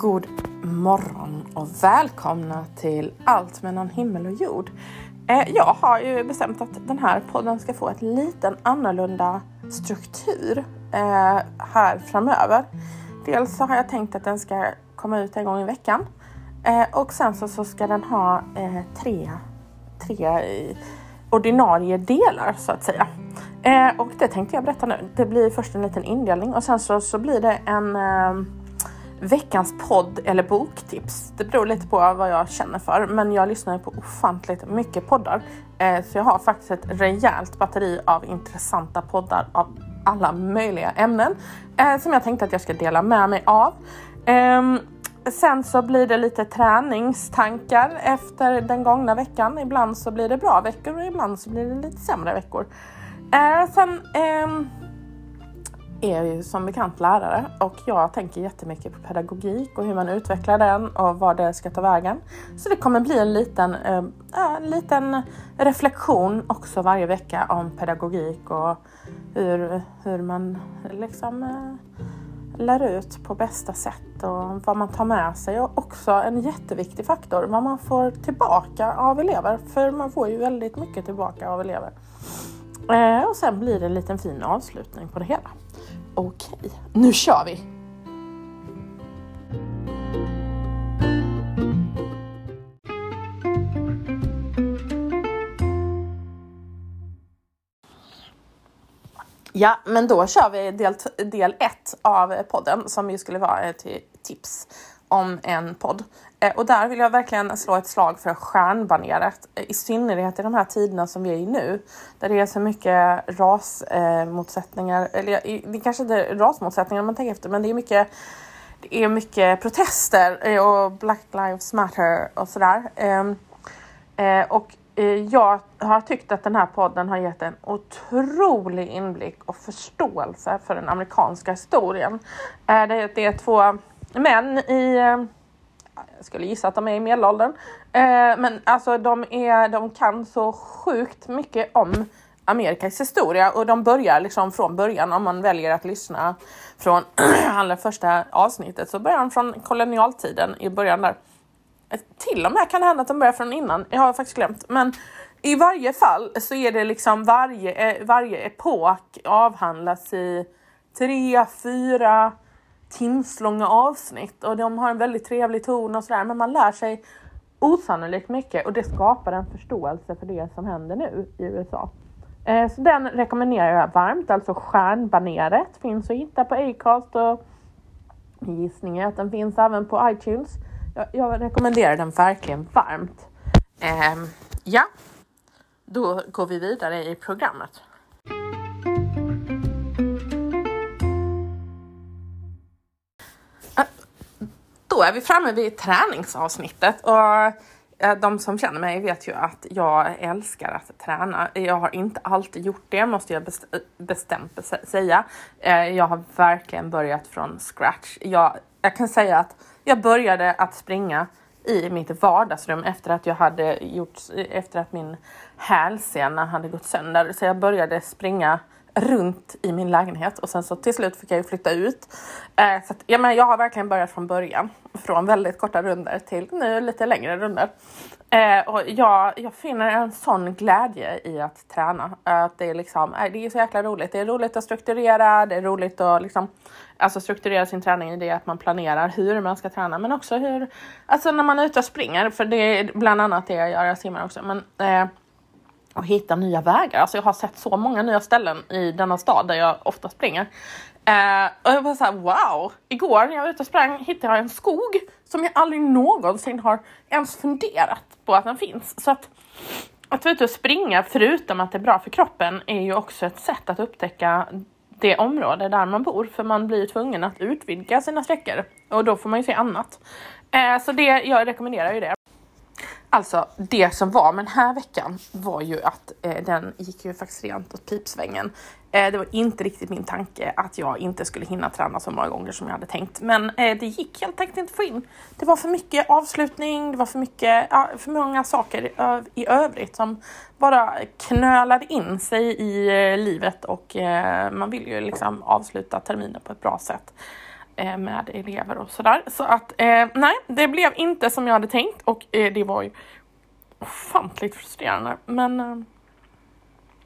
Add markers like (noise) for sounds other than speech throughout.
God morgon och välkomna till Allt mellan himmel och jord. Eh, jag har ju bestämt att den här podden ska få ett liten annorlunda struktur eh, här framöver. Dels så har jag tänkt att den ska komma ut en gång i veckan eh, och sen så, så ska den ha tre, tre ordinarie delar så att säga. och det tänkte jag berätta nu. Det blir först en liten indelning och sen så, så blir det en veckans podd eller boktips. Det beror lite på vad jag känner för, men jag lyssnar på ofantligt mycket poddar. Eh, så jag har faktiskt ett rejält batteri av intressanta poddar av alla möjliga ämnen eh, som jag tänkte att jag ska dela med mig av. Ehm, sen så blir det lite träningstankar efter den gångna veckan. Ibland så blir det bra veckor och ibland så blir det lite sämre veckor. Eh, sen ehm, är ju som bekant lärare och jag tänker jättemycket på pedagogik och hur man utvecklar den och var det ska ta vägen. Så det kommer bli en liten, eh, en liten reflektion också varje vecka om pedagogik och hur, hur man liksom eh, lär ut på bästa sätt och vad man tar med sig och också en jätteviktig faktor vad man får tillbaka av elever för man får ju väldigt mycket tillbaka av elever. Eh, och sen blir det en liten fin avslutning på det hela. Okej, nu kör vi! Ja, men då kör vi del, del ett av podden som ju skulle vara eh, ett tips om en podd. Eh, och där vill jag verkligen slå ett slag för stjärnbaneret, eh, i synnerhet i de här tiderna som vi är i nu, där det är så mycket rasmotsättningar, eh, eller det kanske inte är rasmotsättningar om man tänker efter, men det är mycket det är mycket protester och Black Lives Matter och sådär. Ehm, och jag har tyckt att den här podden har gett en otrolig inblick och förståelse för den amerikanska historien. Det är två men i eh, jag skulle gissa att de är i medelåldern. Eh, men alltså de, är, de kan så sjukt mycket om Amerikas historia och de börjar liksom från början om man väljer att lyssna från (clears throat) allra första avsnittet så börjar de från kolonialtiden i början där. Eh, till och med kan det hända att de börjar från innan, jag har faktiskt glömt. Men i varje fall så är det liksom varje, varje epok avhandlas i tre, fyra, timslånga avsnitt och de har en väldigt trevlig ton och sådär men man lär sig osannolikt mycket och det skapar en förståelse för det som händer nu i USA. Eh, så den rekommenderar jag varmt, alltså Stjärnbaneret finns att hitta på Acast och gissningen att den finns även på iTunes. Jag, jag rekommenderar den verkligen varmt. Eh, ja, då går vi vidare i programmet. Då är vi framme vid träningsavsnittet och eh, de som känner mig vet ju att jag älskar att träna. Jag har inte alltid gjort det måste jag bestämt säga. Eh, jag har verkligen börjat från scratch. Jag, jag kan säga att jag började att springa i mitt vardagsrum efter att jag hade gjort, efter att min hälsena hade gått sönder. Så jag började springa runt i min lägenhet och sen så till slut fick jag ju flytta ut. Eh, så att, ja, men jag har verkligen börjat från början, från väldigt korta runder till nu lite längre runder. Eh, och jag, jag finner en sån glädje i att träna. Att det, är liksom, eh, det är så jäkla roligt. Det är roligt att strukturera, det är roligt att liksom, alltså strukturera sin träning i det att man planerar hur man ska träna men också hur, alltså när man är ute och springer, för det är bland annat det jag gör, jag simmar också. Men, eh, och hitta nya vägar. Alltså jag har sett så många nya ställen i denna stad där jag ofta springer. Eh, och jag var såhär wow! Igår när jag var ute och sprang hittade jag en skog som jag aldrig någonsin har ens funderat på att den finns. Så att, att vara ute och springa, förutom att det är bra för kroppen, är ju också ett sätt att upptäcka det område där man bor, för man blir tvungen att utvidga sina sträckor och då får man ju se annat. Eh, så det, jag rekommenderar ju det. Alltså det som var med den här veckan var ju att eh, den gick ju faktiskt rent åt pipsvängen. Eh, det var inte riktigt min tanke att jag inte skulle hinna träna så många gånger som jag hade tänkt. Men eh, det gick helt enkelt inte att få in. Det var för mycket avslutning, det var för mycket, ja, för många saker i övrigt som bara knölade in sig i eh, livet och eh, man vill ju liksom avsluta terminen på ett bra sätt. Eh, med elever och sådär. Så att eh, nej, det blev inte som jag hade tänkt och eh, det var ju ofantligt frustrerande. Men eh,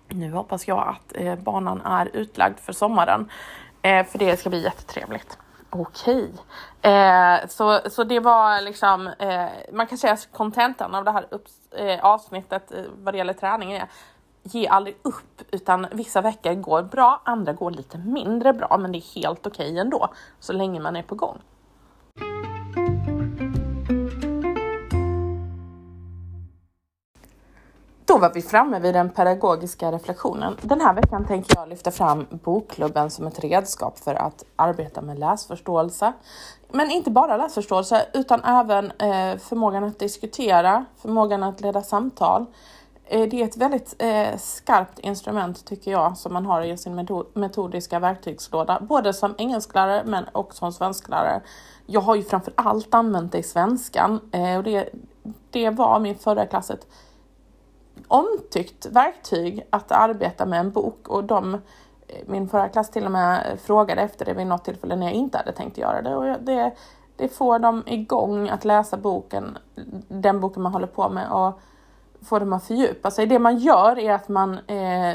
nu hoppas jag att eh, banan är utlagd för sommaren, eh, för det ska bli jättetrevligt. Okej, eh, så, så det var liksom, eh, man kan säga att kontentan av det här upp, eh, avsnittet eh, vad det gäller träning är ge aldrig upp, utan vissa veckor går bra, andra går lite mindre bra, men det är helt okej okay ändå, så länge man är på gång. Då var vi framme vid den pedagogiska reflektionen. Den här veckan tänker jag lyfta fram bokklubben som ett redskap för att arbeta med läsförståelse. Men inte bara läsförståelse utan även eh, förmågan att diskutera, förmågan att leda samtal. Eh, det är ett väldigt eh, skarpt instrument tycker jag som man har i sin metodiska verktygslåda, både som engelsklärare men också som svensklärare. Jag har ju framför allt använt det i svenskan eh, och det, det var min förra klass ett omtyckt verktyg att arbeta med en bok. Och de, eh, min förra klass till och med frågade efter det vid något tillfälle när jag inte hade tänkt göra det. Och det, det får dem igång att läsa boken, den boken man håller på med. Och får dem att fördjupa sig. Det man gör är att man eh,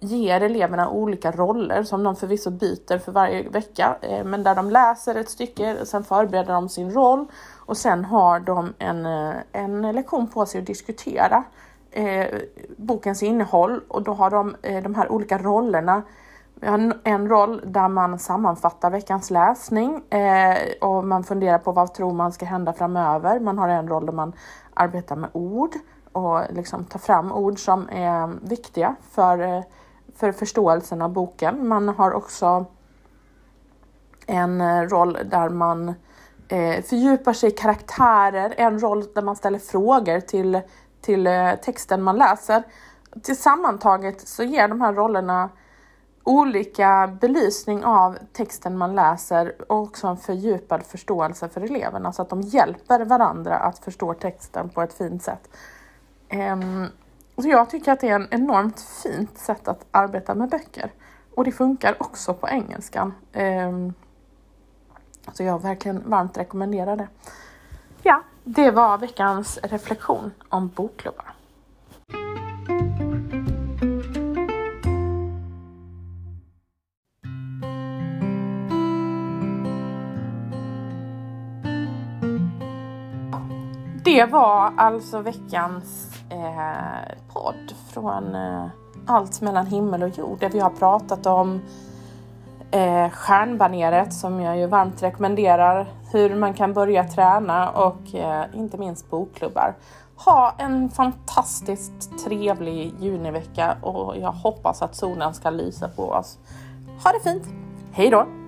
ger eleverna olika roller som de förvisso byter för varje vecka, eh, men där de läser ett stycke, sen förbereder de sin roll och sen har de en, eh, en lektion på sig att diskutera eh, bokens innehåll och då har de eh, de här olika rollerna. Vi har en roll där man sammanfattar veckans läsning eh, och man funderar på vad tror man ska hända framöver. Man har en roll där man arbetar med ord och liksom ta fram ord som är viktiga för, eh, för förståelsen av boken. Man har också en eh, roll där man eh, fördjupar sig i karaktärer, en roll där man ställer frågor till till eh, texten man läser. Tillsammantaget så ger de här rollerna olika belysning av texten man läser och också en fördjupad förståelse för eleverna så att de hjälper varandra att förstå texten på ett fint sätt. Ehm, så jag tycker att det är ett enormt fint sätt att arbeta med böcker och det funkar också på engelskan. Ehm, så jag verkligen varmt rekommenderar det. Ja, det var veckans reflektion om bokklubbar. Det var alltså veckans eh, podd från eh, Allt mellan himmel och jord där vi har pratat om eh, stjärnbaneret som jag ju varmt rekommenderar, hur man kan börja träna och eh, inte minst bokklubbar. Ha en fantastiskt trevlig junivecka och jag hoppas att solen ska lysa på oss. Ha det fint! Hej då!